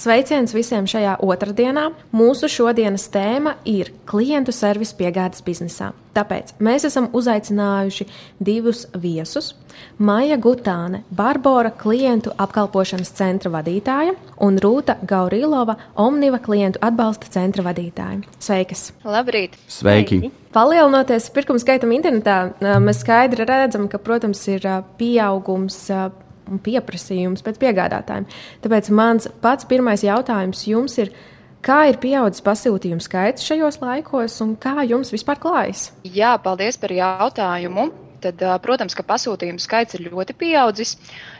Sveiciens visiem šajā otrdienā. Mūsu šodienas tēma ir klientu servis piegādes biznesā. Tāpēc mēs esam uzaicinājuši divus viesus. Maija Gutāne, Barbara klientu apkalpošanas centra vadītāja un Rūta Gaurilova, Omniva klientu atbalsta centra vadītāja. Sveikas! Labrīt! Sveiki! Palielinoties pirkuma skaitam internetā, mēs skaidri redzam, ka, protams, ir pieaugums pieprasījums pēc piegādātājiem. Tāpēc mans pats pirmais jautājums jums ir, kā ir pieaudzis pasūtījumu skaits šajos laikos un kā jums vispār klājas? Jā, paldies par jautājumu. Tad, protams, ka pasūtījumu skaits ir ļoti pieaudzis.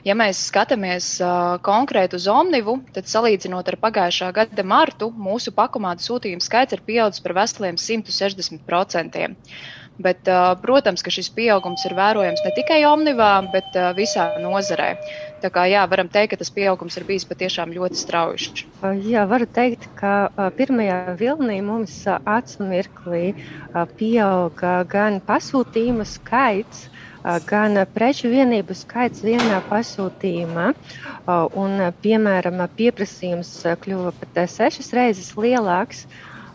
Ja mēs skatāmies uh, konkrēti uz Omnivu, tad salīdzinot ar pagājušā gada martu, mūsu pakomāta sūtījumu skaits ir pieaudzis par veseliem 160%. Bet, protams, ka šis pieaugums ir vērojams ne tikai Omnivā, bet visā nozarē. Tā kā jā, varam teikt, ka tas pieaugums ir bijis patiešām ļoti strauji. Jā, varu teikt, ka pirmajā vilnī mums acu mirklī pieauga gan pasūtījumu skaits, gan preču vienību skaits vienā pasūtījumā. Un, piemēram, pieprasījums kļuva pat sešas reizes lielāks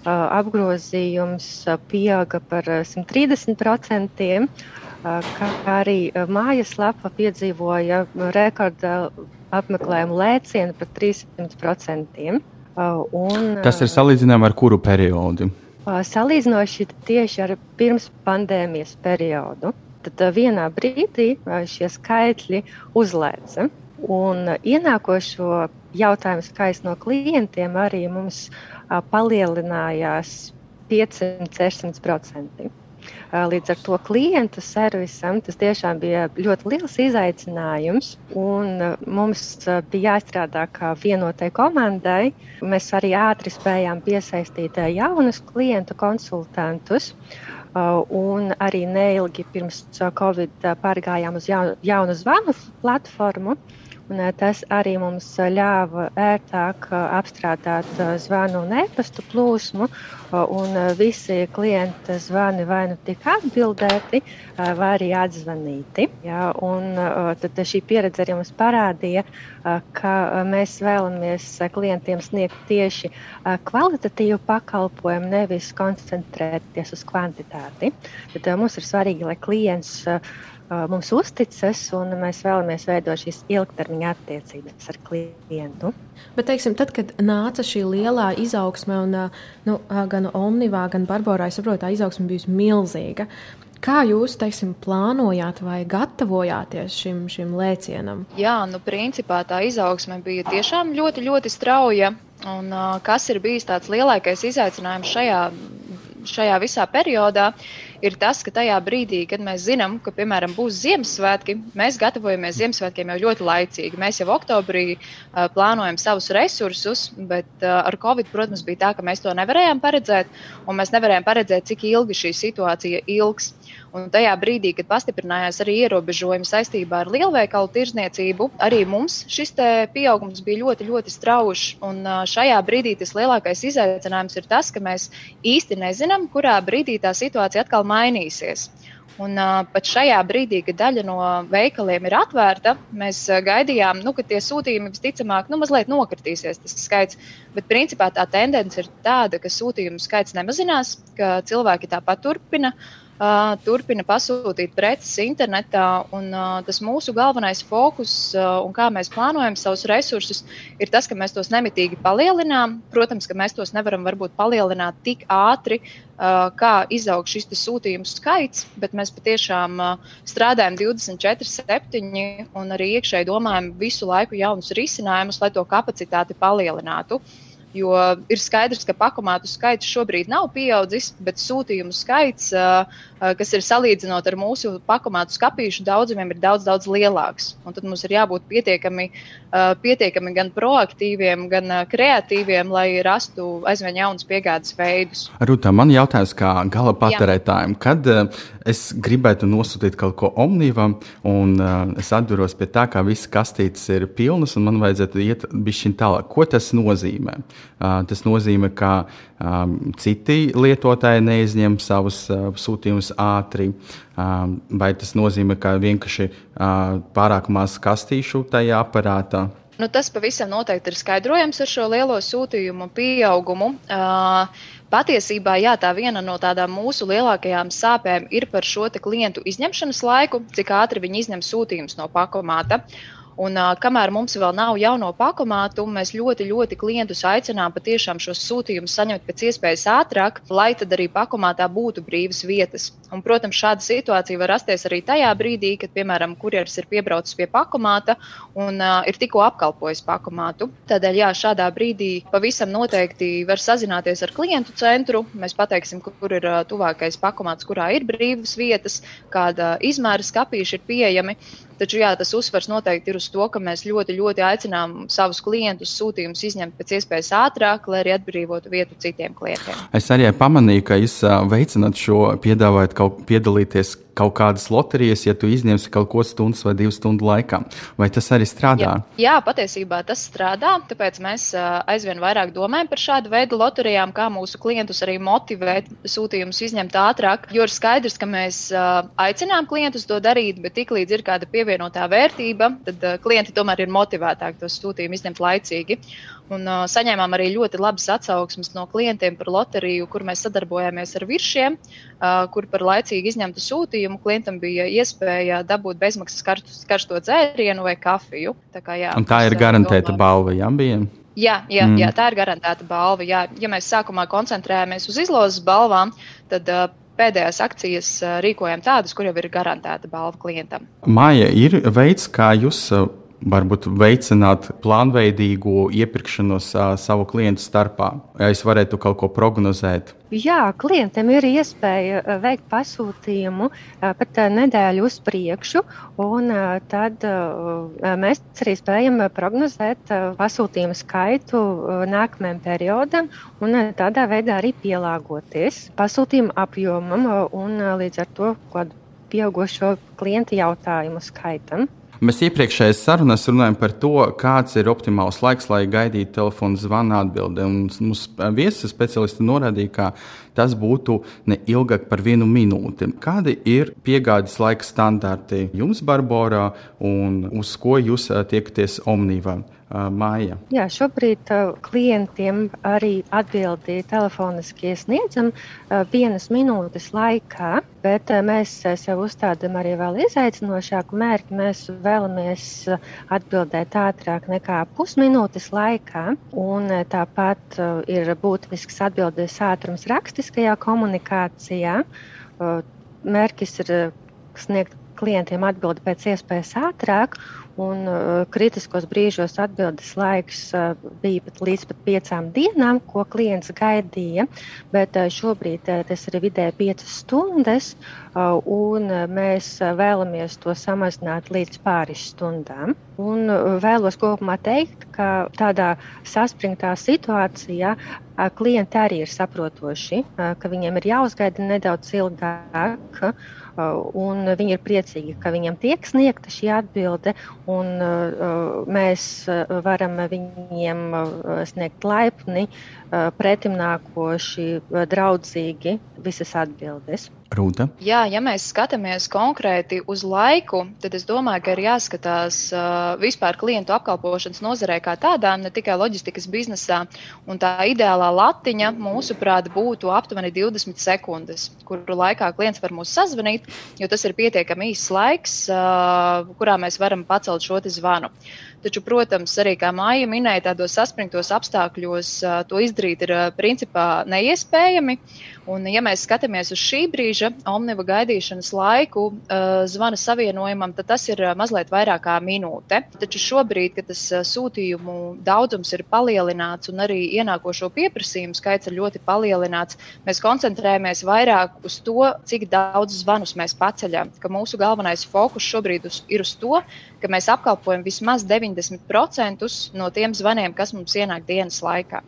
apgrozījums pieauga par 130%, kā arī mājaslapa piedzīvoja rekorda apmeklējumu lēcienu par 300%. Un, Tas ir salīdzināms ar kuru periodu? Salīdzinoši tieši ar pirms pandēmijas periodu. Tad vienā brīdī šie skaitļi uzlēca. Un ienākošo jautājumu skaits no klientiem arī mums palielinājās 500-600%. Līdz ar to klientu servisam tas tiešām bija ļoti liels izaicinājums. Mums bija jāstrādā kā vienotai komandai. Mēs arī ātri spējām piesaistīt jaunus klientu konsultantus. Un arī neilgi pirms Covid pārgājām uz jaunu, jaunu zvanu platformu. Un tas arī mums ļāva ērtāk apstrādāt zvanu un e-pastu plūsmu, un visi klienta zvani vai nu tika atbildēti, vai arī atzvanīti. Ja, un tad šī pieredze arī mums parādīja, ka mēs vēlamies klientiem sniegt tieši kvalitatīvu pakalpojumu, nevis koncentrēties uz kvantitāti. Tad mums ir svarīgi, lai klients mums uzticas, un mēs vēlamies veidot šīs ilgtermiņa attiecības ar klientu. Bet, teiksim, tad, kad nāca šī lielā izaugsme, un nu, gan Omnivā, gan Barbarā, es saprotu, tā izaugsme bijusi milzīga. Kā jūs teiksim, plānojāt vai gatavojāties šim, šim lēcienam? Jā, nu, principā tā izaugsme bija tiešām ļoti, ļoti strauja. Un, uh, kas ir bijis tāds lielākais izaicinājums šajā, šajā visā periodā, ir tas, ka tajā brīdī, kad mēs zinām, ka, piemēram, būs Ziemassvētki, mēs gatavojamies Ziemassvētkiem jau ļoti laicīgi. Mēs jau oktobrī uh, plānojam savus resursus, bet uh, ar Covid, protams, bija tā, ka mēs to nevarējām paredzēt, un mēs nevarējām paredzēt, cik ilgi šī situācija ilgs. Un tajā brīdī, kad pastiprinājās arī ierobežojumi saistībā ar lielveikalu tirzniecību, arī mums šis pieaugums bija ļoti, ļoti strauji. Un šajā brīdī tas lielākais izaicinājums ir tas, ka mēs īsti nezinām, kurā brīdī tā situācija atkal mainīsies. Un uh, pat šajā brīdī, kad daļa no veikaliem ir atvērta, mēs uh, gaidījām, nu, ka tie sūtījumi visticamāk nu, mazliet nokritīsies, tas skaits. Bet principā tā tendence ir tāda, ka sūtījumu skaits nemazinās, ka cilvēki tāpat turpina uh, uh, turpina pasūtīt preces internetā. Un, uh, tas mūsu galvenais fokus uh, un kā mēs plānojam savus resursus, ir tas, ka mēs tos nemitīgi palielinām. Protams, ka mēs tos nevaram varbūt palielināt tik ātri, uh, kā izaug šis sūtījumu skaits, bet mēs patiešām uh, strādājam 24, 7 un arī iekšēji domājam visu laiku jaunus risinājumus, lai to kapacitāti palielinātu. Uh, Jo ir skaidrs, ka pakomātu skaits šobrīd nav pieaudzis, bet sūtījumu skaits uh, kas ir salīdzinot ar mūsu pakomātu skāpīšu daudzumiem, ir daudz, daudz lielāks. Un tad mums ir jābūt pietiekami, pietiekami gan proaktīviem, gan kreatīviem, lai rastu aizvien jaunus piegādes veidus. Rūtā, man jautājums kā gala patērētājiem, kad es gribētu nosūtīt kaut ko omnīvam, un es atduros pie tā, ka visas kastītes ir pilnas, un man vajadzētu iet bišķiņ tālāk. Ko tas nozīmē? Tas nozīmē, ka um, citi lietotāji neizņem savus uh, sūtījumus ātri, vai tas nozīmē, ka vienkārši pārāk maz kastīšu tajā aparātā. Nu, tas pavisam noteikti ir skaidrojams ar šo lielo sūtījumu pieaugumu. Uh, patiesībā jā, tā viena no tādām mūsu lielākajām sāpēm ir par šo klientu izņemšanas laiku, cik ātri viņi izņem sūtījumus no pakomāta. Un, uh, kamēr mums vēl nav jauno pakomātu, mēs ļoti, ļoti klientus aicinām patiešām šos sūtījumus saņemt pēc iespējas ātrāk, lai tad arī pakomātā būtu brīvas vietas. Un, protams, šāda situācija var rasties arī tajā brīdī, kad, piemēram, kurjeris ir piebraucis pie pakomāta un uh, ir tikko apkalpojis pakomātu. Tādēļ, jā, šādā brīdī pavisam noteikti var sazināties ar klientu centru. Mēs pateiksim, kur ir uh, tuvākais pakomāts, kurā ir brīvas vietas, kāda izmēra skāpīši ir pieejami. Taču jā, tas uzsvars noteikti ir uz to, ka mēs ļoti, ļoti aicinām savus klientus sūtījumus izņemt pēc iespējas ātrāk, lai arī atbrīvotu vietu citiem klientiem. Es arī pamanīju, ka jūs veicināt šo, piedāvājat kaut piedalīties kaut kādas loterijas, ja tu izņemsi kaut ko stundas vai divu stundu laikā. Vai tas arī strādā? Jā, jā patiesībā tas strādā. Tāpēc mēs aizvien vairāk domājam par šādu veidu loterijām, kā mūsu klientus arī motivēt sūtījumus izņemt ātrāk. Jo ir skaidrs, ka mēs aicinām klientus to darīt, bet tiklīdz ir kāda pievienotā vērtība, tad klienti tomēr ir motivētāki tos sūtījumus izņemt laicīgi. Un, uh, saņēmām arī ļoti labas atsauksmes no klientiem par loteriju, kur mēs sadarbojāmies ar virsiem, uh, kur par laicīgi izņemtu sūtījumu klientam bija iespēja dabūt bezmaksas karstu, karsto dzērienu vai kafiju. Tā, kā, jā, Un tā ir garantēta domā. balva, bija? Jā, jā, mm. jā, tā ir garantēta balva. Jā. Ja mēs sākumā koncentrējamies uz izlozes balvām, tad uh, pēdējās akcijas rīkojam tādas, kur jau ir garantēta balva klientam. Māja, ir veids, kā jūs varbūt veicināt plānveidīgu iepirkšanos savu klientu starpā. Ja es varētu kaut ko prognozēt. Jā, klientiem ir iespēja veikt pasūtījumu pat nedēļu uz priekšu, un tad mēs arī spējam prognozēt pasūtījumu skaitu nākamajam periodam un tādā veidā arī pielāgoties pasūtījumu apjomam un līdz ar to pieaugušo klientu jautājumu skaitam. Mēs iepriekšējās sarunās runājam par to, kāds ir optimāls laiks, lai gaidītu telefona zvana atbildi. Mūsu viesis speciālisti norādīja, ka tas būtu ne ilgāk par vienu minūti. Kādi ir piegādes laika standarti jums, Barbarā, un uz ko jūs tiekaties Omnīvā? Māja. Jā, šobrīd uh, klientiem arī atbildi telefoniski sniedzam uh, vienas minūtes laikā, bet uh, mēs sev uzstādām arī vēl izaicinošāku mērķi. Mēs vēlamies atbildēt ātrāk nekā pusminūtes laikā, un tāpat ir būtisks atbildes ātrums rakstiskajā komunikācijā. Mērķis ir sniegt klientiem atbildi pēc iespējas ātrāk, Un uh, kritiskos brīžos atbildes laiks uh, bija pat līdz pat piecām dienām, ko klients gaidīja. Bet uh, šobrīd tas ir vidēji piecas stundas, un mēs vēlamies to samazināt līdz pāris stundām. Un vēlos kopumā teikt, ka tādā saspringtā situācijā klienti arī ir saprotoši, ka viņiem ir jāuzgaida nedaudz ilgāk. Uh, un viņi ir priecīgi, ka viņiem tiek sniegta šī atbilde, un uh, mēs uh, varam viņiem sniegt laipni, pretimnākoši, draudzīgi visas atbildes. Rūta? Jā, ja mēs skatāmies konkrēti uz laiku, tad es domāju, ka ir jāskatās uh, vispār klientu apkalpošanas nozarē kā tādām, ne tikai loģistikas biznesā. Un tā ideālā latiņa, mūsuprāt, būtu aptuveni 20 sekundes, kuru laikā klients var mūs sazvanīt, jo tas ir pietiekami īss laiks, uh, kurā mēs varam pacelt šo zvanu. Taču, protams, arī kā māja minēja, tādos saspringtos apstākļos to izdarīt ir principā neiespējami. Un, ja mēs skatāmies uz šī brīža omniva gaidīšanas laiku uh, zvana savienojumam, tad tas ir mazliet vairāk kā minūte. Taču šobrīd, kad tas sūtījumu daudzums ir palielināts un arī ienākošo pieprasījumu skaits ir ļoti palielināts, mēs koncentrējamies vairāk uz to, cik daudz zvanus mēs paceļam. Mūsu galvenais fokus šobrīd uz, ir uz to, ka mēs apkalpojam vismaz 90% no tiem zvaniem, kas mums ienāk dienas laikā.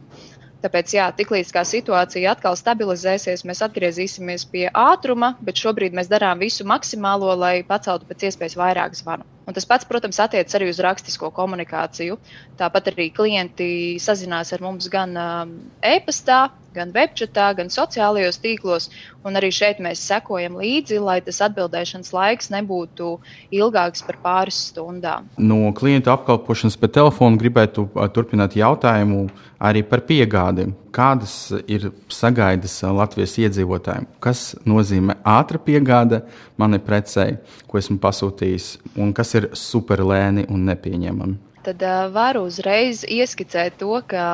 Tāpēc, jā, tiklīdz kā situācija atkal stabilizēsies, mēs atgriezīsimies pie ātruma, bet šobrīd mēs darām visu maksimālo, lai paceltu pēc iespējas vairāk zvanu. Un tas pats, protams, attiecas arī uz rakstisko komunikāciju. Tāpat arī klienti sazinās ar mums gan um, e-pastā, gan webchatā, gan sociālajos tīklos. Un arī šeit mēs sekojam līdzi, lai tas atbildēšanas laiks nebūtu ilgāks par pāris stundām. No klientu apkalpošanas pa telefonu gribētu turpināt jautājumu arī par piegādi. Kādas ir sagaidas Latvijas iedzīvotājiem? Kas nozīmē ātra piegāde manai precei, ko esmu pasūtījis, un kas ir superlēni un nepieņemami? Tad uh, varu uzreiz ieskicēt to, ka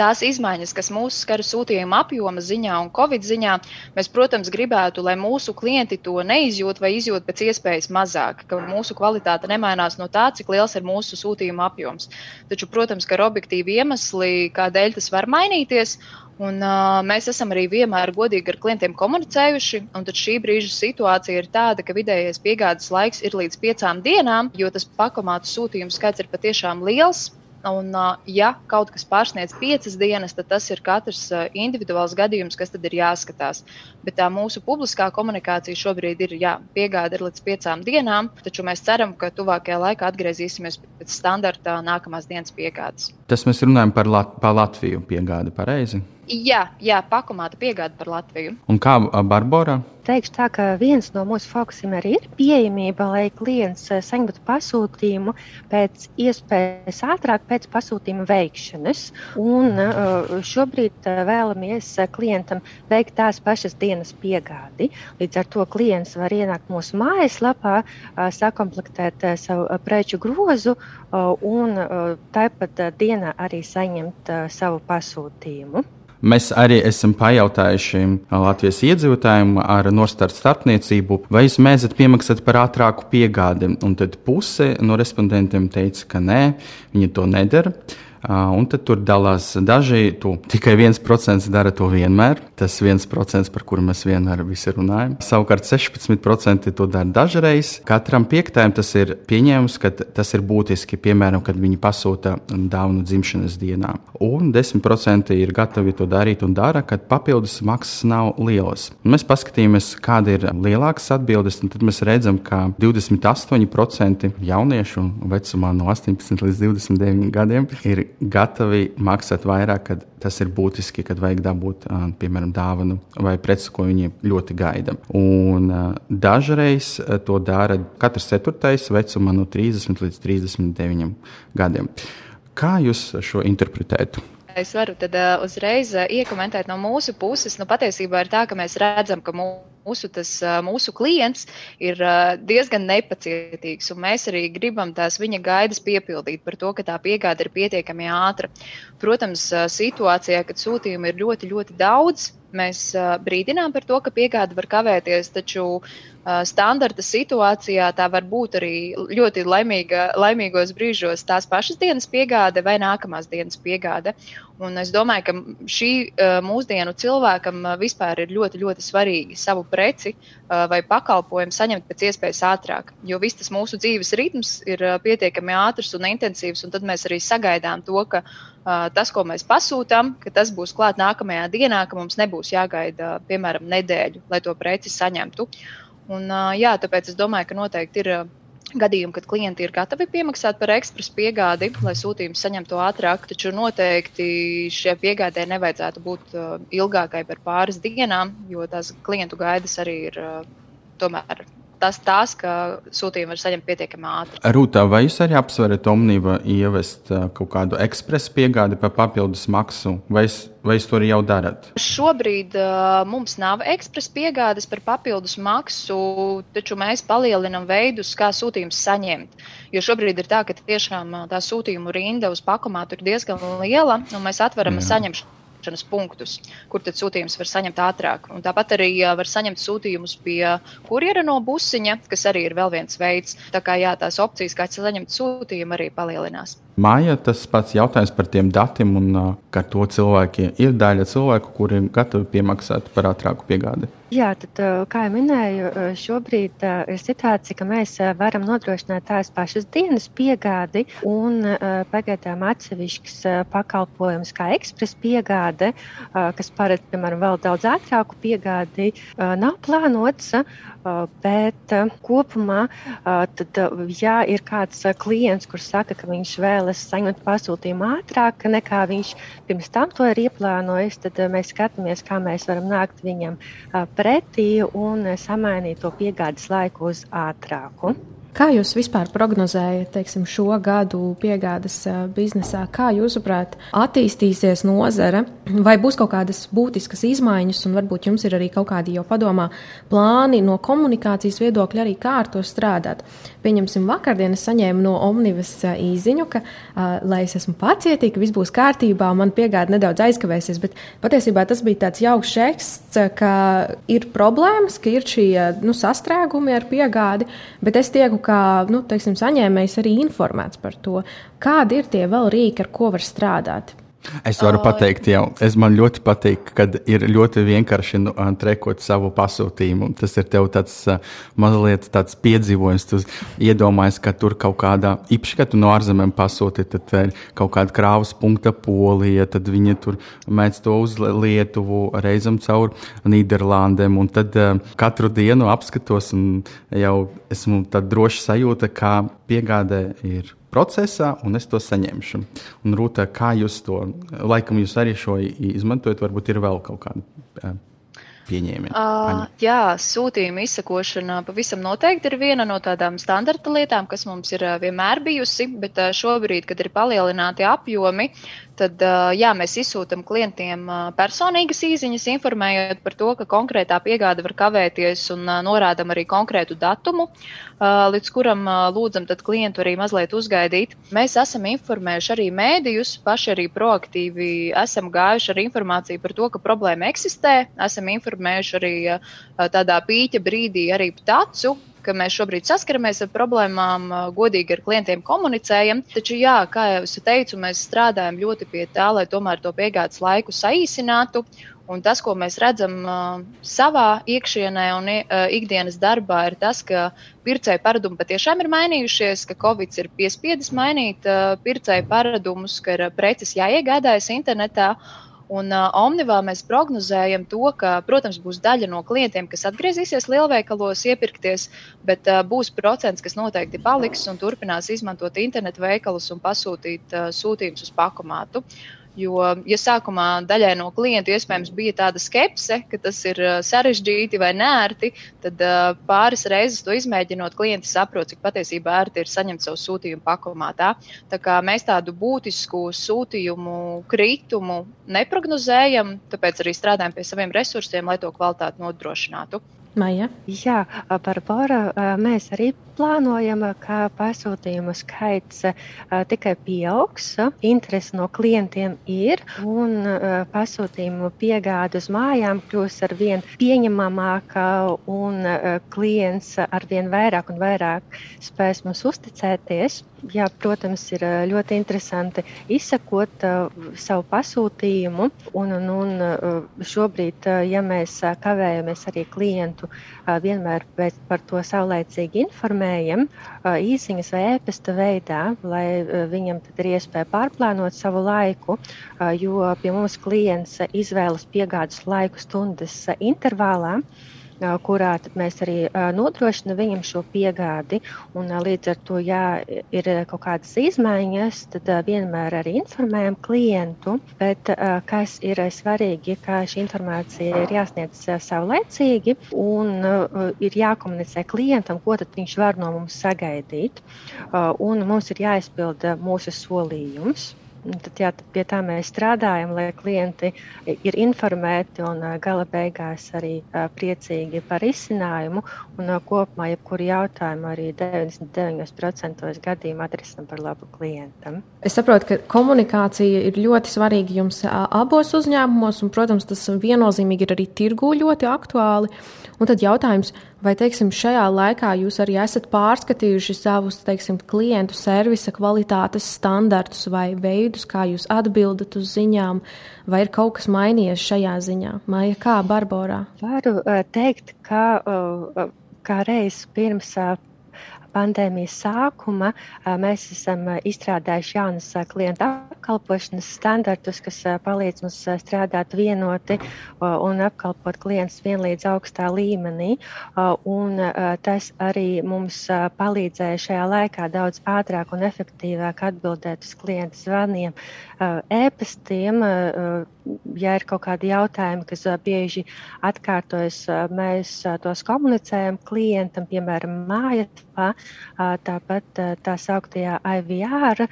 tās izmaiņas, kas mūsu skar sūtījuma apjoma ziņā un covid ziņā, mēs, protams, gribētu, lai mūsu klienti to neizjūt vai izjūt pēc iespējas mazāk, ka mūsu kvalitāte nemainās no tā, cik liels ir mūsu sūtījuma apjoms. Taču, protams, ka ir objektīvi iemesli, kādēļ tas var mainīties. Un, uh, mēs esam arī vienmēr godīgi ar klientiem komunicējuši. Šī brīža situācija ir tāda, ka vidējais piegādes laiks ir līdz piecām dienām, jo tas pakomātu sūtījumu skaits ir patiešām liels. Un, ja kaut kas pārsniedz piecas dienas, tad tas ir katrs individuāls gadījums, kas tad ir jāskatās. Bet tā mūsu publiskā komunikācija šobrīd ir, jā, piegāde ir līdz piecām dienām, taču mēs ceram, ka tuvākajā laikā atgriezīsimies pēc standarta nākamās dienas piegādes. Tas mēs runājam par, Lat par Latviju piegādi, pareizi? Jā, jā pakomāta piegāde par Latviju. Un kā Barbara? Teikšu tā, ka viens no mūsu fokusiem arī ir pieejamība, lai klients saņemtu pasūtījumu pēc iespējas ātrāk pēc pasūtījuma veikšanas. Un šobrīd vēlamies klientam veikt tās pašas dienas piegādi. Līdz ar to klients var ienākt mūsu mājaslapā, sakomplektēt savu preču grozu un tāpat dienā arī saņemt savu pasūtījumu. Mēs arī esam pajautājuši Latvijas iedzīvotājiem ar nostāru starpniecību, vai jūs mēdzat piemaksāt par ātrāku piegādi. Un tad puse no respondentiem teica, ka nē, viņi to nedara. Un tad tur dalās daži, tu, tikai 1% dara to vienmēr. Tas 1%, par kuru mēs vienmēr runājam. Savukārt 16% to dara dažreiz. Katram piektajam tas ir pieņēmums, ka tas ir būtiski, piemēram, kad viņi pasūta dāvanu dzimšanas dienā. Un 10% ir gatavi to darīt un dara, kad papildus maksas nav lielas. Un mēs paskatījāmies, kāda ir lielākas atbildes, un tad mēs redzam, ka 28% jauniešu vecumā no 18 līdz 29 gadiem ir gatavi maksāt vairāk, kad tas ir būtiski, kad vajag dabūt, piemēram, dāvanu vai preci, ko viņi ļoti gaida. Un dažreiz to dara katrs ceturtais vecumā no 30 līdz 39 gadiem. Kā jūs šo interpretētu? Es varu tad uh, uzreiz uh, iekomentēt no mūsu puses. Nu, patiesībā ir tā, ka mēs redzam, ka mūsu, tas, uh, mūsu klients ir uh, diezgan nepacietīgs, un mēs arī gribam tās viņa gaidas piepildīt par to, ka tā piegāde ir pietiekami ātra. Protams, uh, situācijā, kad sūtījumu ir ļoti, ļoti daudz, Mēs uh, brīdinām par to, ka piegāde var kavēties, taču standarta situācijā tā var būt arī ļoti laimīga, laimīgos brīžos tās pašas dienas piegāde vai nākamās dienas piegāde. Un es domāju, ka šī uh, mūsdienu cilvēkam uh, vispār ir ļoti, ļoti svarīgi savu preci uh, vai pakalpojumu saņemt pēc iespējas ātrāk. Jo viss tas mūsu dzīves ritms ir uh, pietiekami ātrs un intensīvs, un tad mēs arī sagaidām to, ka uh, tas, ko mēs pasūtām, ka tas būs klāt nākamajā dienā, ka mums nebūs jāgaida, piemēram, nedēļu, lai to preci saņemtu. Un, jā, tāpēc es domāju, ka noteikti ir gadījumi, kad klienti ir gatavi piemaksāt par ekspresu piegādi, lai sūtījums saņemtu ātrāk, taču noteikti šie piegādē nevajadzētu būt ilgākai par pāris dienām, jo tās klientu gaidas arī ir tomēr tas, tās, ka sūtījumu var saņemt pietiekami ātri. Rūtā, vai jūs arī apsverat Omnīva ievest kaut kādu ekspresu piegādi par papildus maksu, vai, vai jūs to arī jau darat? Šobrīd uh, mums nav ekspresa piegādes par papildus maksu, taču mēs palielinam veidus, kā sūtījums saņemt. Jo šobrīd ir tā, ka tiešām tā sūtījumu rinda uz pakomātu ir diezgan liela, un mēs atveram saņemšanu saņemšanas punktus, kur tad sūtījums var saņemt ātrāk. Un tāpat arī var saņemt sūtījumus pie kurjera no busiņa, kas arī ir vēl viens veids. Tā kā jā, tās opcijas, kā saņemt sūtījumu, arī palielinās. Māja, tas pats jautājums par tiem datiem, un ka to cilvēki ir daļa cilvēku, kuri ir gatavi piemaksāt par ātrāku piegādi. Jā, tad, kā jau minēju, šobrīd ir situācija, ka mēs varam nodrošināt tās pašas dienas piegādi un pagaidām atsevišķs pakalpojums kā ekspresa piegāde, kas paredz, piemēram, vēl daudz ātrāku piegādi, nav plānots. Bet kopumā, tad, ja ir kāds klients, kurš saka, ka viņš vēlas saņemt pasūtījumu ātrāk nekā viņš pirms tam to ir ieplānojis, tad mēs skatāmies, kā mēs varam nākt viņam pretī un samainīt to piegādes laiku uz ātrāku. Kā jūs vispār prognozējat teiksim, šo gadu piegādes biznesā? Kā jūsuprāt, attīstīsies nozare? Vai būs kaut kādas būtiskas izmaiņas, un varbūt jums ir arī kaut kādi jau padomā plāni no komunikācijas viedokļa, arī kā ar to strādāt? Pieņemsim, vakardien es saņēmu no Omnivas īziņu, ka, lai es esmu pacietīga, viss būs kārtībā, man piegāde nedaudz aizkavēsies, bet patiesībā tas bija tāds jauks žeksts, ka ir problēmas, ka ir šie nu, sastrēgumi ar piegādi, bet es tieku kā nu, teiksim, saņēmējs arī informēts par to, kādi ir tie vēl rīki, ar ko var strādāt. Es varu pateikt, jau es man ļoti patīk, kad ir ļoti vienkārši nu, trekot savu pasūtījumu. Tas ir tev tāds mazliet tāds piedzīvojums. Tu iedomājies, ka tur kaut kādā īpaši, kad tu no ārzemēm pasūti, tad kaut kāda krāvas punkta polija, tad viņi tur mēdz to uz Lietuvu, reizam caur Nīderlandēm. Un tad katru dienu apskatos un jau esmu tad droši sajūta, kā piegādē ir procesā, un es to saņemšu. Un, Rūta, kā jūs to, laikam, jūs arī šo izmantojat, varbūt ir vēl kaut kāda pieņēmieni? Uh, jā, sūtījuma izsakošana pavisam noteikti ir viena no tādām standarta lietām, kas mums ir vienmēr bijusi, bet šobrīd, kad ir palielināti apjomi, tad jā, mēs izsūtām klientiem personīgas īsiņas, informējot par to, ka konkrētā piegāde var kavēties un norādām arī konkrētu datumu, līdz kuram lūdzam klientu arī mazliet uzgaidīt. Mēs esam informējuši arī mēdījus, paši arī proaktīvi esam gājuši ar informāciju par to, ka problēma eksistē, esam informējuši arī tādā pīķa brīdī arī ptacu, ka mēs šobrīd saskaramies ar problēmām, godīgi ar klientiem komunicējam. Taču, jā, kā jau es teicu, mēs strādājam ļoti pie tā, lai tomēr to piegādes laiku saīsinātu. Un tas, ko mēs redzam uh, savā iekšienē un uh, ikdienas darbā, ir tas, ka pircēju paradumi patiešām ir mainījušies, ka Covid ir piespiedis mainīt uh, pircēju paradumus, ka ir preces jāiegādājas internetā. Uh, Un uh, Omnivā mēs prognozējam to, ka, protams, būs daļa no klientiem, kas atgriezīsies lielveikalos iepirkties, bet uh, būs procents, kas noteikti paliks un turpinās izmantot internetu veikalus un pasūtīt uh, sūtījumus uz pakomātu. Jo, ja sākumā daļai no klientu iespējams bija tāda skepse, ka tas ir sarežģīti vai nērti, tad pāris reizes to izmēģinot, klienti saprot, cik patiesībā ērti ir saņemt savu sūtījumu pakomātā. Tā kā mēs tādu būtisku sūtījumu kritumu neprognozējam, tāpēc arī strādājam pie saviem resursiem, lai to kvalitāti nodrošinātu. Maija? Jā, par Bora mēs arī plānojam, ka pasūtījumu skaits tikai pieaugs. Interese no klientiem ir un pasūtījumu piegāde uz mājām kļūs ar vien pieņemamāka un klients ar vien vairāk un vairāk spēs mums uzticēties. Jā, protams, ir ļoti interesanti izsekot uh, savu pasūtījumu. Un, un, un šobrīd, ja mēs kavējamies arī klientu vienmēr par to saulēcīgi informējam, īsiņas vai ēpasta veidā, lai viņam tad ir iespēja pārplānot savu laiku, jo pie mums klients izvēlas piegādes laiku stundas intervālā. Kurā mēs arī nodrošinām viņam šo piegādi. Un, līdz ar to, ja ir kaut kādas izmaiņas, tad vienmēr arī informējam klientu. Bet kas ir svarīgi, ka šī informācija ir jāsniedz saulēcīgi un ir jākomunicē klientam, ko viņš var no mums sagaidīt. Un mums ir jāizpilda mūsu solījums. Tad, jā, pie tā mēs strādājam, lai klienti ir informēti un gala beigās arī priecīgi par izcinājumu. Un kopumā, jebkuru jautājumu arī 99% gadījumu atrisinām par labu klientam. Es saprotu, ka komunikācija ir ļoti svarīga jums abos uzņēmumos, un, protams, tas viennozīmīgi ir arī tirgū ļoti aktuāli. Un tad jautājums, vai teiksim, šajā laikā jūs arī esat pārskatījuši savus teiksim, klientu servisa kvalitātes standartus vai veidus, kā jūs atbildat uz ziņām, vai ir kaut kas mainījies šajā ziņā? Māja, kā Barbarā? Varu teikt, ka kā reiz pirms pandēmijas sākuma mēs esam izstrādājuši jaunas klienta apkalpošanas standartus, kas palīdz mums strādāt vienoti un apkalpot klientus vienlīdz augstā līmenī. Un tas arī mums palīdzēja šajā laikā daudz ātrāk un efektīvāk atbildēt uz klientu zvaniem, e-pastiem. Ja ir kaut kādi jautājumi, kas bieži atkārtojas, mēs tos komunicējam klientam, piemēram, mājasā. Tāpat tā sauktajā IVR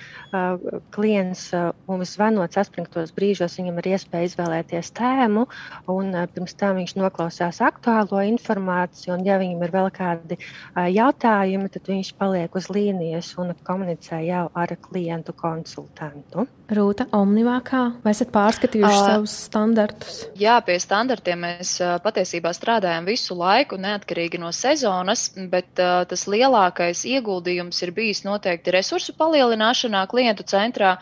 klients mums zvanot saspringtos brīžos, viņam ir iespēja izvēlēties tēmu, un pirms tam viņš noklausās aktuālo informāciju, un ja viņam ir vēl kādi jautājumi, tad viņš paliek uz līnijas un komunicē jau ar klientu konsultantu. Rūta, Omnivā, kā? Vai esat pārskatījuši uh, savus standartus? Jā, pie standartiem mēs patiesībā strādājam visu laiku, neatkarīgi no sezonas, bet uh, tas lielākais ieguldījums ir bijis noteikti resursu palielināšanā klientu centrā,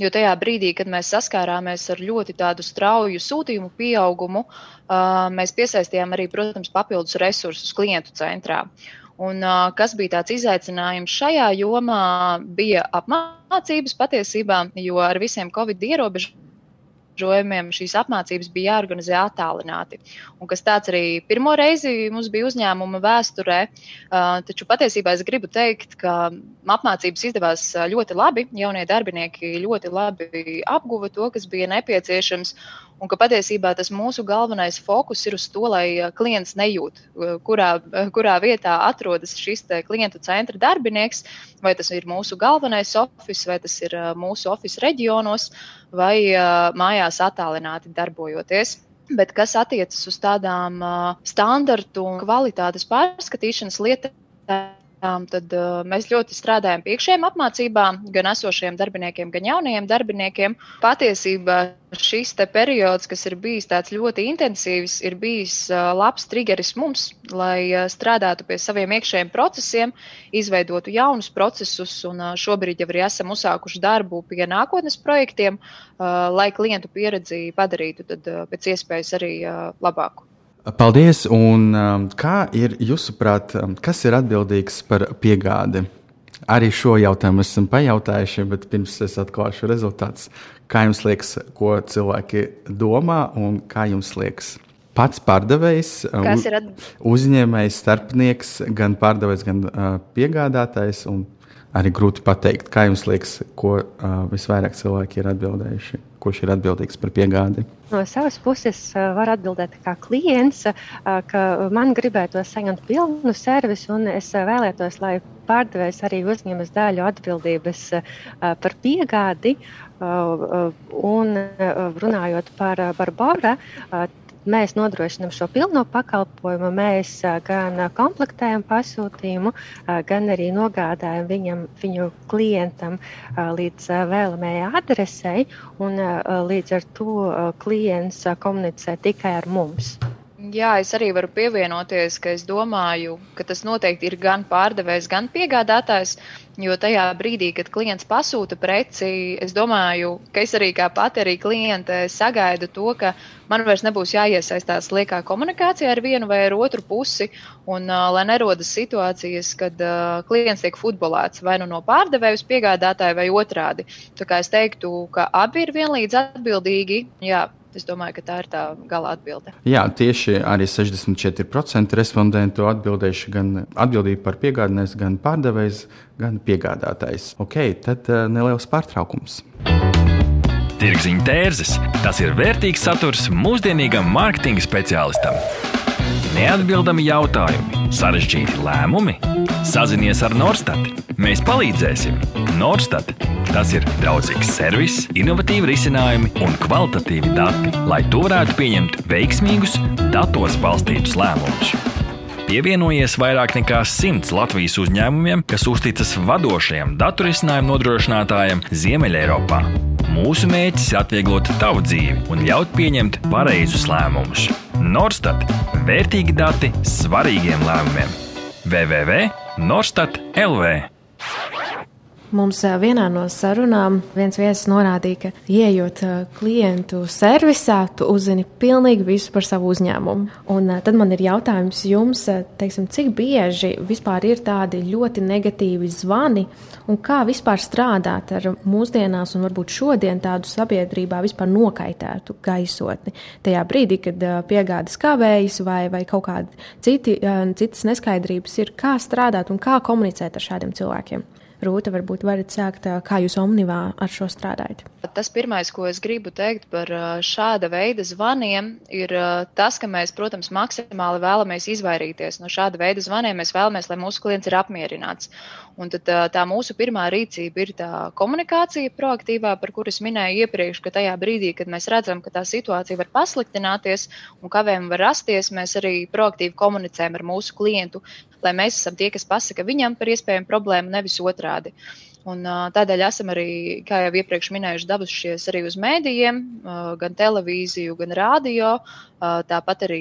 jo tajā brīdī, kad mēs saskārāmies ar ļoti tādu strauju sūtījumu pieaugumu, uh, mēs piesaistījām arī, protams, papildus resursus klientu centrā. Un, kas bija tāds izaicinājums šajā jomā, bija apmācības patiesībā, jo ar visiem covid ierobežojumiem šīs apmācības bija jāorganizē attālināti. Un kas tāds arī pirmo reizi mums bija uzņēmuma vēsturē, uh, taču patiesībā es gribu teikt, ka apmācības izdevās ļoti labi. Jaunie darbinieki ļoti labi apguva to, kas bija nepieciešams. Un ka patiesībā tas mūsu galvenais fokus ir uz to, lai uh, klients nejūt, uh, kurā, uh, kurā vietā atrodas šis klientu centra darbinieks, vai tas ir mūsu galvenais oficiāls, vai tas ir mūsu oficiāls reģionos, vai mājās attālināti darbojoties. Bet kas attiecas uz tādām standartu un kvalitātes pārskatīšanas lietām, Tad uh, mēs ļoti strādājam pie iekšējām apmācībām, gan esošiem darbiniekiem, gan jaunajiem darbiniekiem. Patiesībā šis periods, kas ir bijis tāds ļoti intensīvs, ir bijis uh, labs triggeris mums, lai uh, strādātu pie saviem iekšējiem procesiem, izveidotu jaunus procesus, un šobrīd jau arī esam uzsākuši darbu pie nākotnes projektiem, lai klientu pieredzi padarītu tad, pēc iespējas arī labāku. Paldies! Un, um, kā ir jūsuprāt, um, kas ir atbildīgs par piegādi? Arī šo jautājumu esam pajautājuši, bet pirms es atklāšu rezultātus. Kā jums liekas, ko cilvēki domā un kā jums liekas? Pats pārdevējs, uz, at... uzņēmējs, starpnieks, gan pārdevējs, gan uh, piegādātājs. Arī grūti pateikt, kā jums liekas, ko uh, visvairāk cilvēki ir atbildējuši kurš ir atbildīgs par piegādi? No savas puses var atbildēt kā klients, ka man gribētos saņemt pilnu servisu, un es vēlētos, lai pārdevējs arī uzņemas daļu atbildības par piegādi. Un runājot par Barbara, mēs nodrošinām šo pilno pakalpojumu. Mēs gan komplektējam pasūtījumu, gan arī nogādājam viņam, viņu klientam līdz vēlamajai adresei, un līdz ar to klients komunicē tikai ar mums. Jā, es arī varu pievienoties, ka es domāju, ka tas noteikti ir gan pārdevējs, gan piegādātājs. Jo tajā brīdī, kad klients pasūta preci, es domāju, ka es arī kā pati arī kliente sagaidu to, ka man vairs nebūs jāiesaistās liekā komunikācijā ar vienu vai ar otru pusi, un uh, lai nerodas situācijas, kad uh, klients tiek futbolēts vai nu no pārdevēja uz piegādātāju vai otrādi. Tā kā es teiktu, ka abi ir vienlīdz atbildīgi. Jā, Es domāju, ka tā ir tā gala atbilde. Jā, tieši arī 64% respondentu atbildējuši gan atbildību par piegādājējs, gan pārdevējs, gan piegādātājs. Ok, tad uh, neliels pārtraukums. Tirziņa tērzes - tas ir vērtīgs saturs mūsdienīgam mārketinga speciālistam. Neatbildami jautājumi, sarežģīti lēmumi. Sazinies ar Norstat. Mēs palīdzēsim. Norstat - tas ir draudzīgs servis, innovatīvi risinājumi un kvalitatīvi dati, lai tu varētu pieņemt veiksmīgus, datos balstītus lēmumus. Pievienojies vairāk nekā simts Latvijas uzņēmumiem, kas uzticas vadošajam datorisinājumu nodrošinātājam Ziemeļeiropā. Mūsu mērķis ir atvieglot tavu dzīvi un ļaut pieņemt pareizus lēmumus. Norstat - vērtīgi dati svarīgiem lēmumiem. www.norstat LV Mums vienā no sarunām viens viesis norādīja, ka, ieejot klientu servisā, tu uzzini pilnīgi visu par savu uzņēmumu. Un tad man ir jautājums jums, teiksim, cik bieži vispār ir tādi ļoti negatīvi zvani, un kā vispār strādāt ar mūsdienās un varbūt šodien tādu sabiedrībā vispār nokaitētu gaisotni. Tajā brīdī, kad piegādes kavējas vai, vai kaut kādi citi, citas neskaidrības ir, kā strādāt un kā komunicēt ar šādiem cilvēkiem. Rūta, varbūt varat sākt, kā jūs Omnivā ar šo strādājat? Tas pirmais, ko es gribu teikt par šāda veida zvaniem, ir tas, ka mēs, protams, maksimāli vēlamies izvairīties no šāda veida zvaniem. Mēs vēlamies, lai mūsu klients ir apmierināts. Un tad tā mūsu pirmā rīcība ir tā komunikācija proaktīvā, par kuras minēju iepriekš, ka tajā brīdī, kad mēs redzam, ka tā situācija var pasliktināties un kavējumi var rasties, mēs arī proaktīvi komunicējam ar mūsu klientu, lai mēs esam tie, kas pasaka viņam par iespējamu problēmu, nevis otrādi. Un, tādēļ esam arī, kā jau iepriekš minējuši, devušies arī uz mēdījiem, gan televīziju, gan rādio. Tāpat arī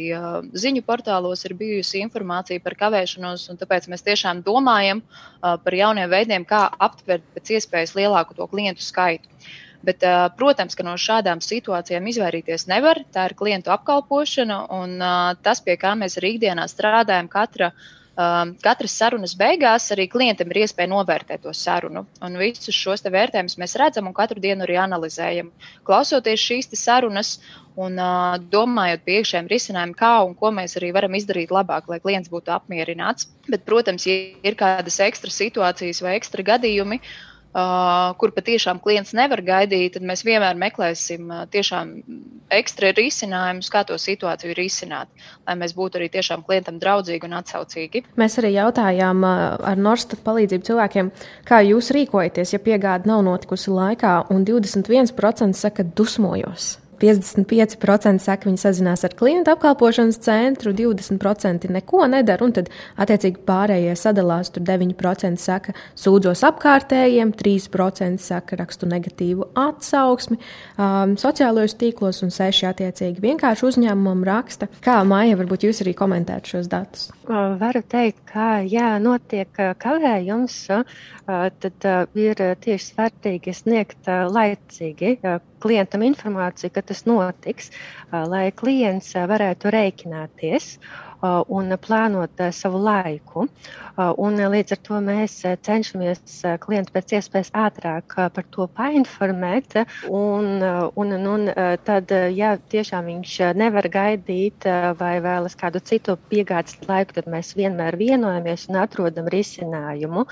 ziņu portālos ir bijusi informācija par kavēšanos, un tāpēc mēs tiešām domājam par jauniem veidiem, kā aptvert pēc iespējas lielāku to klientu skaitu. Bet, protams, ka no šādām situācijām izvairīties nevar. Tā ir klientu apkalpošana, un tas, pie kā mēs arī ikdienā strādājam, katra uh, um, katras sarunas beigās arī klientam ir iespēja novērtēt to sarunu. Un visus šos vērtējumus mēs redzam un katru dienu arī analizējam. Klausoties šīs sarunas un uh, domājot pie iekšējiem risinājumiem, kā un ko mēs arī varam izdarīt labāk, lai klients būtu apmierināts. Bet, protams, ja ir kādas ekstra situācijas vai ekstra gadījumi, kur patiešām klients nevar gaidīt, tad mēs vienmēr meklēsim tiešām ekstra risinājumus, kā to situāciju risināt, lai mēs būtu arī tiešām klientam draudzīgi un atsaucīgi. Mēs arī jautājām ar Norstat palīdzību cilvēkiem, kā jūs rīkojaties, ja piegāde nav notikusi laikā, un 21% saka dusmojos. 55% saka, viņi sazinās ar klientu apkalpošanas centru, 20% neko nedara, un tad, attiecīgi, pārējie sadalās. Tur 9% saka, sūdzos apkārtējiem, 3% saka, rakstu negatīvu atsauksmi um, sociālajos tīklos, un 6% attiecīgi vienkārši uzņēmumam raksta. Kā Maija, varbūt jūs arī komentētu šos datus? Varu teikt, ka, ja notiek kavējums, tad ir tieši svarīgi sniegt laicīgi klientam informāciju, ka tas notiks, lai klients varētu rēķināties un plānot savu laiku. Un līdz ar to mēs cenšamies klientu pēc iespējas ātrāk par to painformēt. Un, un, un tad, ja tiešām viņš nevar gaidīt vai vēlas kādu citu piegādes laiku, tad mēs vienmēr vienojamies un atrodam risinājumu.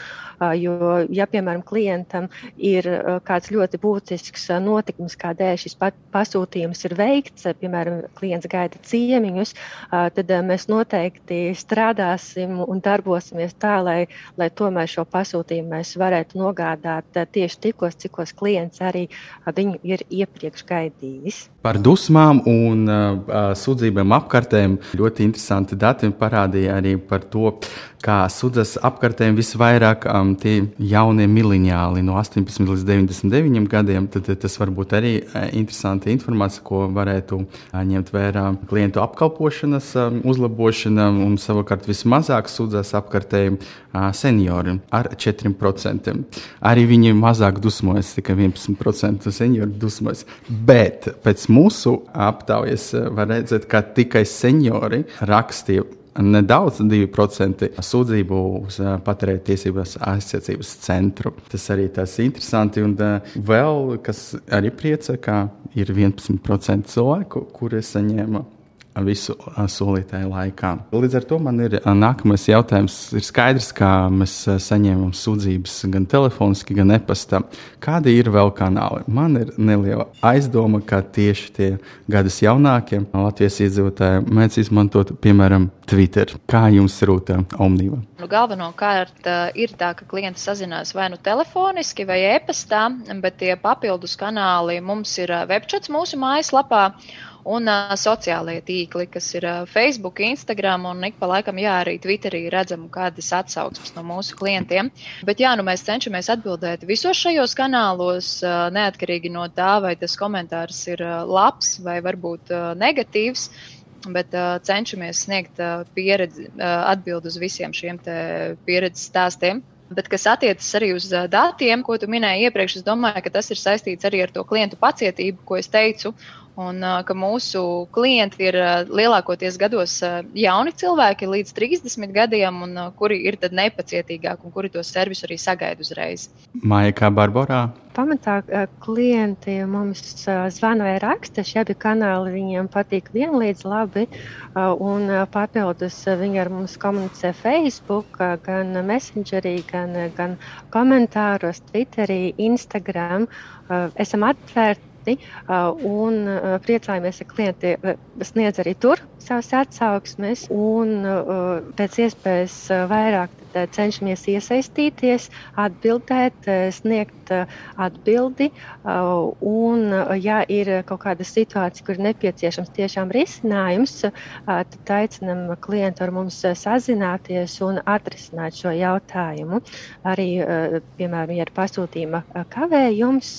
Jo, ja, piemēram, klientam ir kāds ļoti būtisks notikums, kādēļ šis pasūtījums ir veikts, piemēram, klients gaida ciemiņus, tad mēs noteikti strādāsim un darbosimies tā, lai, lai tomēr šo pasūtījumu mēs varētu nogādāt eh, tieši tikos, cikos klients arī viņu ir iepriekš gaidījis. Par dusmām un uh, sūdzībām apkārtēm ļoti interesanti dati parādīja arī par to, kā sudzas apkārtēm visvairāk um, tie jaunie miliņāli no 18 līdz 99 gadiem. Tad, tad tas var būt arī interesanta informācija, ko varētu uh, ņemt vērā klientu apkalpošanas um, uzlabošana un savukārt vismazāk sudzas apkārtēm uh, seniori ar 4%. Arī viņi mazāk dusmojas, tikai 11% seniori dusmojas. Bet pēc mūsu aptaujas var redzēt, ka tikai seniori rakstīja nedaudz 2% sūdzību uz patērētāju tiesībās aizsardzības centru. Tas arī tas interesanti. Un vēl, kas arī priecē, ka ir 11% cilvēku, kuri saņēma visu solītāju laikā. Līdz ar to man ir nākamais jautājums. Ir skaidrs, ka mēs saņēmam sūdzības gan telefoniski, gan e-pastā. Kādi ir vēl kanāli? Man ir neliela aizdoma, ka tieši tie gadus jaunākie Latvijas iedzīvotāji mēdz izmantot, piemēram, Twitter. Kā jums rūta Omnīva? Nu, Galvenokārt ir tā, ka klienti sazinās vai nu telefoniski, vai e-pastā, bet tie papildus kanāli mums ir webčats mūsu mājaslapā un uh, sociālajie tīkli, kas ir uh, Facebook, Instagram un ik pa laikam, jā, arī Twitterī redzam kādas atsauksmes no mūsu klientiem. Bet jā, nu mēs cenšamies atbildēt visos šajos kanālos, uh, neatkarīgi no tā, vai tas komentārs ir uh, labs vai varbūt uh, negatīvs. Bet uh, cenšamies sniegt uh, pieredzi, uh, atbildi uz visiem šiem pieredzes stāstiem. Bet, kas attiecas arī uz datiem, ko tu minēji iepriekš, es domāju, ka tas ir saistīts arī ar to klientu pacietību, ko es teicu, Un ka mūsu klienti ir lielākoties gados jauni cilvēki līdz 30 gadiem, un kuri ir tad nepacietīgāki un kuri to servisu arī sagaida uzreiz. Māja kā Barbarā. Pamatā klienti mums zvana vai raksta, šie abi kanāli viņiem patīk vienlīdz labi, un papildus viņi ar mums komunicē Facebook, gan Messengerī, gan, gan komentāros, Twitterī, Instagram. Esam atvērti ērti un priecājamies, ka klienti sniedz arī tur savas atsauksmes un pēc iespējas vairāk cenšamies iesaistīties, atbildēt, sniegt atbildi. Un, ja ir kaut kāda situācija, kur nepieciešams tiešām risinājums, tad aicinam klientu ar mums sazināties un atrisināt šo jautājumu. Arī, piemēram, ja ir pasūtījuma kavējums,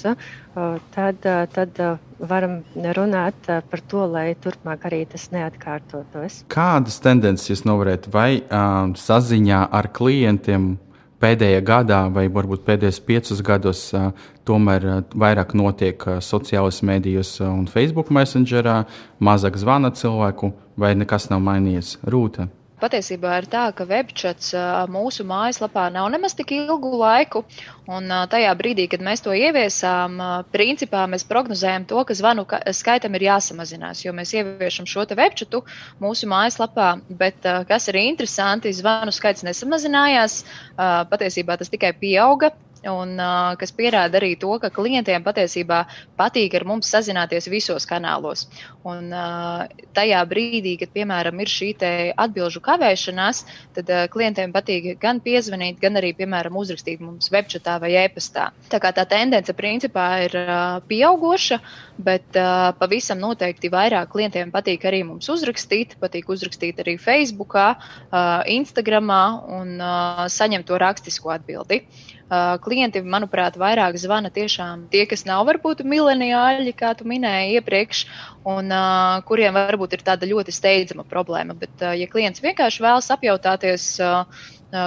tad, tad varam runāt par to, lai turpmāk arī tas neatkārtotos. Kādas tendences jūs novērtējat vai um, saziņā ar klientiem? Pēdējā gadā, vai varbūt pēdējos piecus gados, uh, tomēr uh, vairāk notiek uh, sociālajos medijos un Facebook Messengerā, mazāk zvana cilvēku, vai nekas nav mainījies? Rūta. Patiesībā ir tā, ka webchats mūsu mājaslapā nav nemaz tik ilgu laiku, un tajā brīdī, kad mēs to ieviesām, principā mēs prognozējam to, ka zvanu skaitam ir jāsamazinās, jo mēs ieviešam šo te webchatu mūsu mājaslapā, bet kas ir interesanti, zvanu skaits nesamazinājās, patiesībā tas tikai pieauga, un uh, kas pierāda arī to, ka klientiem patiesībā patīk ar mums sazināties visos kanālos. Un uh, tajā brīdī, kad, piemēram, ir šī atbilžu kavēšanās, tad uh, klientiem patīk gan piezvanīt, gan arī, piemēram, uzrakstīt mums webchatā vai e-pastā. Tā kā tā tendence principā ir uh, pieaugoša, bet uh, pavisam noteikti vairāk klientiem patīk arī mums uzrakstīt, patīk uzrakstīt arī Facebookā, uh, Instagramā un uh, saņemt to rakstisko atbildi. Uh, klienti, manuprāt, vairāk zvana tiešām tie, kas nav varbūt mileniāļi, kā tu minēji iepriekš, un uh, kuriem varbūt ir tāda ļoti steidzama problēma. Bet, uh, ja klients vienkārši vēlas apjautāties, uh,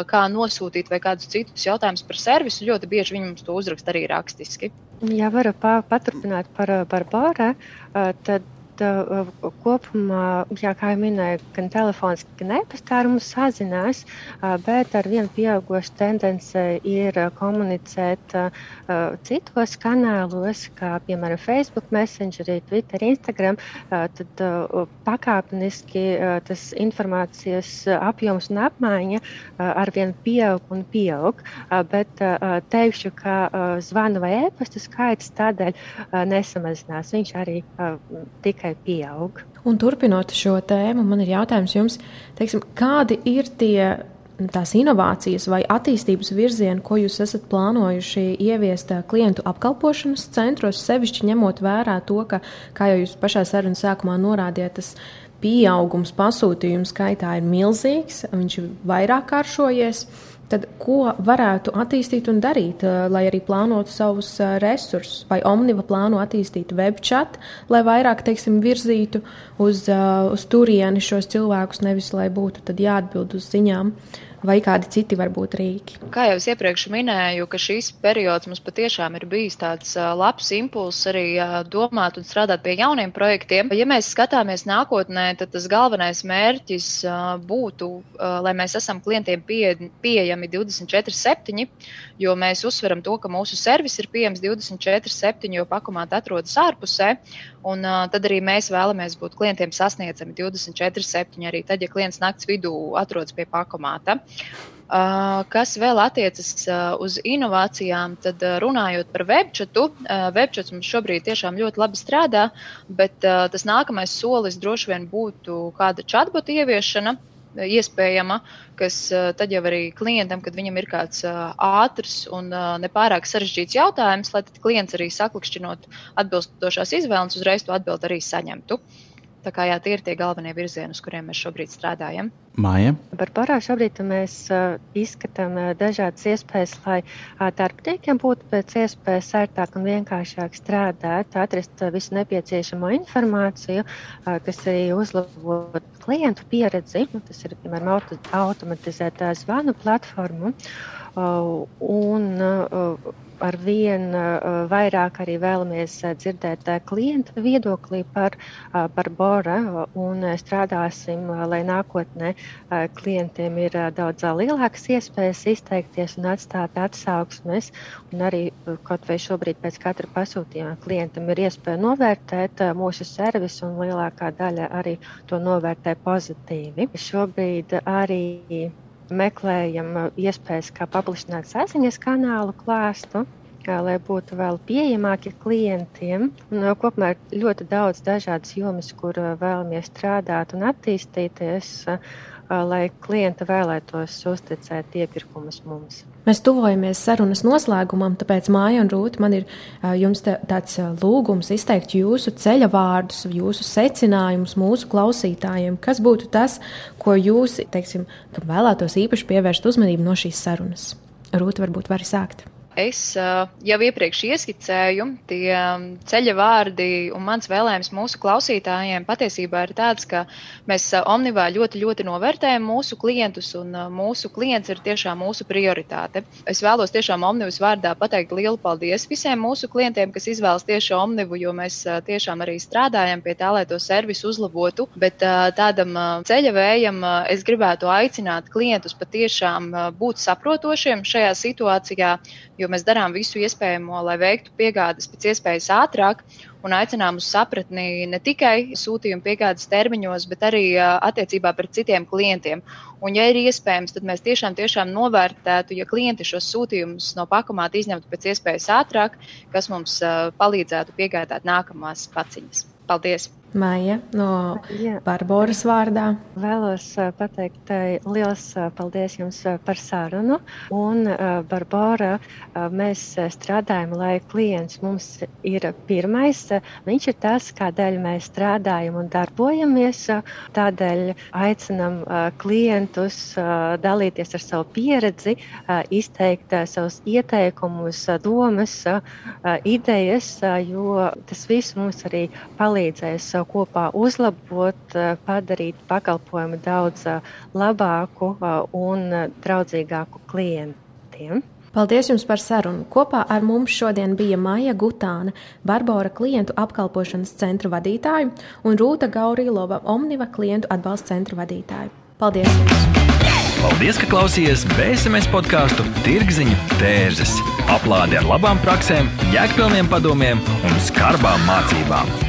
kā nosūtīt vai kādus citus jautājumus par servisu, ļoti bieži viņi mums to uzraksta arī rakstiski. Ja varu paturpināt par, par bāru, tad uh, kopumā, jā, kā jau minēju, gan telefoniski, gan e-pastā ar mums sazinās, uh, bet ar vienu pieaugušu tendenci ir komunicēt uh, citos kanālos, kā piemēram Facebook, Messenger, Twitter, Instagram. Uh, tad uh, pakāpeniski uh, tas informācijas apjoms un apmaiņa uh, arvien pieaug un pieaug, uh, bet uh, teikšu, ka uh, zvanu vai e-pasta skaits tādēļ uh, nesamazinās. Viņš arī uh, tikai tikai pieaug. Un turpinot šo tēmu, man ir jautājums jums, teiksim, kādi ir tie tās inovācijas vai attīstības virzieni, ko jūs esat plānojuši ieviest klientu apkalpošanas centros, sevišķi ņemot vērā to, ka, kā jau jūs pašā sarunas sākumā norādījāt, tas pieaugums pasūtījumu skaitā ir milzīgs, viņš ir vairāk kāršojies. Tad, ko varētu attīstīt un darīt, eh, lai arī plānotu savus eh, resursus? Vai Omniva plāno attīstīt webchat, lai vairāk, teiksim, virzītu uz, eh, uz turieni šos cilvēkus, nevis lai būtu jāatbild uz ziņām? Vai kādi citi varbūt rīki? Kā jau es iepriekš minēju, ka šīs periods mums patiešām ir bijis tāds labs impulss arī domāt un strādāt pie jauniem projektiem. Ja mēs skatāmies nākotnē, tad tas galvenais mērķis būtu, lai mēs esam klientiem pie, pieejami 24-7, jo mēs uzsveram to, ka mūsu servis ir pieejams 24-7, jo pakomāta atrodas ārpusē. Un, uh, tad arī mēs vēlamies būt klientiem sasniedzami 24-7, arī tad, ja klients naktas vidū atrodas pie pakomāta. Uh, kas vēl attiecas uh, uz inovācijām, tad uh, runājot par webchatu, uh, webchats mums šobrīd tiešām ļoti labi strādā, bet tas nākamais solis droši vien būtu kāda chatbota ieviešana, iespējama, kas tad jau arī klientam, kad viņam ir kāds ātrs un nepārāk sarežģīts jautājums, lai klients arī saklikšķinot atbilstošās izvēles, uzreiz to atbildi arī saņemtu. Tā kā jā, tie ir tie galvenie virzieni, uz kuriem mēs šobrīd strādājam. Māja. Par parā šobrīd mēs uh, izskatām uh, dažādas iespējas, lai uh, darbiniekiem būtu pēc iespējas ērtāk un vienkāršāk strādāt, atrast uh, visu nepieciešamo informāciju, uh, kas arī uzlabot klientu pieredzi. Nu, tas ir, piemēram, auto, automatizētā zvanu platforma. Uh, un, uh, ar vien vairāk arī vēlamies dzirdēt klienta viedoklī par, par Bora un strādāsim, lai nākotnē klientiem ir daudz lielākas iespējas izteikties un atstāt atsauksmes. Un arī kaut vai šobrīd pēc katra pasūtījuma klientam ir iespēja novērtēt mūsu servisu un lielākā daļa arī to novērtē pozitīvi. Šobrīd arī meklējam iespējas, kā paplašināt saziņas kanālu klāstu, lai būtu vēl pieejamāki klientiem. Un kopumā ir ļoti daudz dažādas jomas, kur vēlamies strādāt un attīstīties, lai klienti vēlētos uzticēt iepirkumus mums. Mēs tuvojamies sarunas noslēgumam, tāpēc Māja un Rūta man ir jums tāds lūgums izteikt jūsu ceļa vārdus, jūsu secinājumus mūsu klausītājiem. Kas būtu tas, ko jūs, teiksim, vēlētos īpaši pievērst uzmanību no šīs sarunas? Rūta varbūt var sākt es jau iepriekš ieskicēju, tie ceļa vārdi un mans vēlējums mūsu klausītājiem patiesībā ir tāds, ka mēs Omnivā ļoti, ļoti novērtējam mūsu klientus, un mūsu klients ir tiešām mūsu prioritāte. Es vēlos tiešām Omnivas vārdā pateikt lielu paldies visiem mūsu klientiem, kas izvēlas tieši Omnivu, jo mēs tiešām arī strādājam pie tā, lai to servisu uzlabotu. Bet tādam ceļa vējam es gribētu aicināt klientus patiešām būt saprotošiem šajā situācijā, jo mēs darām visu iespējamo, lai veiktu piegādes pēc iespējas ātrāk un aicinām uz sapratni ne tikai sūtījuma piegādes termiņos, bet arī attiecībā pret citiem klientiem. Un, ja ir iespējams, tad mēs tiešām, tiešām novērtētu, ja klienti šos sūtījumus no pakomāta izņemtu pēc iespējas ātrāk, kas mums palīdzētu piegādāt nākamās paciņas. Paldies! Maija no Jā. Barbaras vārdā. Vēlos pateikt liels paldies jums par sarunu. Un, Barbara, mēs strādājam, lai klients mums ir pirmais. Viņš ir tas, kādēļ mēs strādājam un darbojamies. Tādēļ aicinam klientus dalīties ar savu pieredzi, izteikt savus ieteikumus, domas, idejas, jo tas viss mums arī palīdzēs kopā uzlabot, eh, padarīt pakalpojumu daudz eh, labāku eh, un draudzīgāku klientiem. Paldies jums par sarunu. Kopā ar mums šodien bija Maija Gutāna, Barbara klientu apkalpošanas centra vadītāja un Rūta Gaurilova, Omniva klientu atbalsta centra vadītāja. Paldies jums! Paldies, ka klausījāties BSMS podkāstu Tirziņu tērzes. Aplādi ar labām praktiskām, jēgpilniem padomiem un skarbām mācībām.